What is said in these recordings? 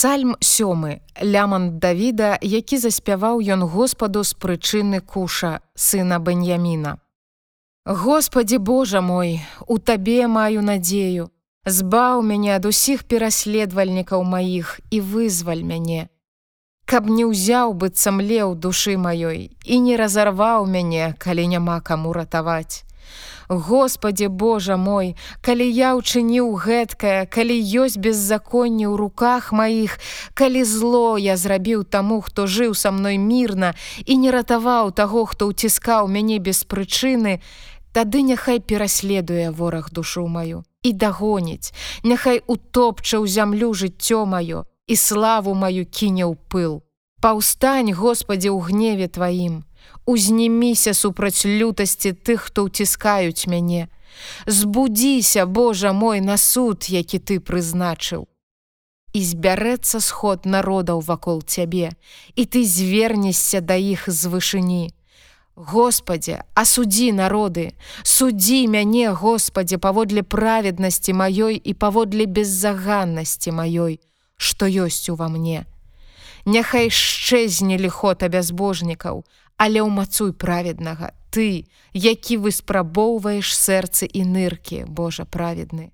Псальм сёмы ляман Давіда, які заспяваў ён Господу з прычыны куша, сына Бэньяміна. Господі Божа мой, у табе маю надзею, Збаў мяне ад усіх пераследвальнікаў маіх і вызваль мяне. Каб не ўзяў быццам леў душы маёй і не разарваў мяне, калі няма каму ратаваць. Господі Божа мой, калі я ўчыніў гэткае, калі ёсць беззаконні ў руках маіх, калі зло я зрабіў таму, хто жыў са мной мірна і не ратаваў таго, хто ўціскаў мяне без прычыны, тады няхай пераследуе вораг душу маю і дагоніць, няхай утопча ў зямлю жыццё маё і славу маю кіне ў пыл. Паўстань, Господі, у гневе тваім, Узніміся супраць лютасці тых, хто ўціскаюць мяне. Збудзіся, Божа мой на суд, які ты прызначыў. І збярэцца сход народаў вакол цябе, і ты звернешся да іх з вышыні. Господе, асудзі народы, судзі мяне, Господе, паводле праведнасці маёй і паводле беззаганнасці маёй, што ёсць ува мне. Няхай шчэзне ліхота бязбожнікаў, але ўмацуй праведнага, ты, які выспрабоўваеш сэрцы і ныркі, Божа праведны.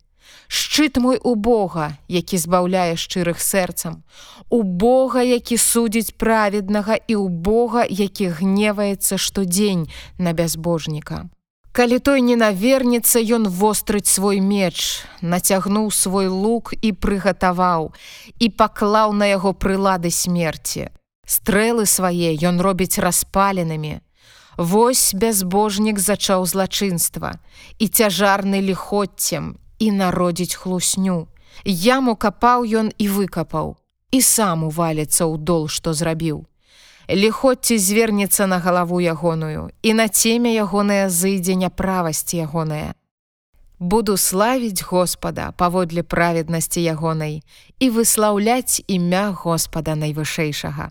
Шчыт мой у Бога, які збаўляе шчырых сэрцам, у Бога, які судзіць праведнага і ў Бога, які гневаецца штодзень на бязбожніка. Калі той не навернецца, ён вострыць свой меч, нацягнуў свой лук і прыгатаваў і паклаў на яго прылады смерці. Стрэлы свае ён робіць распаленымі. Вось бязбожнік зачаў злачынства і цяжарны ліхоццем і народзіць хлусню. Яму капаў ён і выкапаў, і сам уваліцца ў дол, што зрабіў. Ліхоцці звернецца на галаву ягоную, і на цеме ягоная зыдзе няправасці ягоная. Буду славіць Господа паводле праведнасці ягонай і выслаўляць імя Господа найвышэйшага.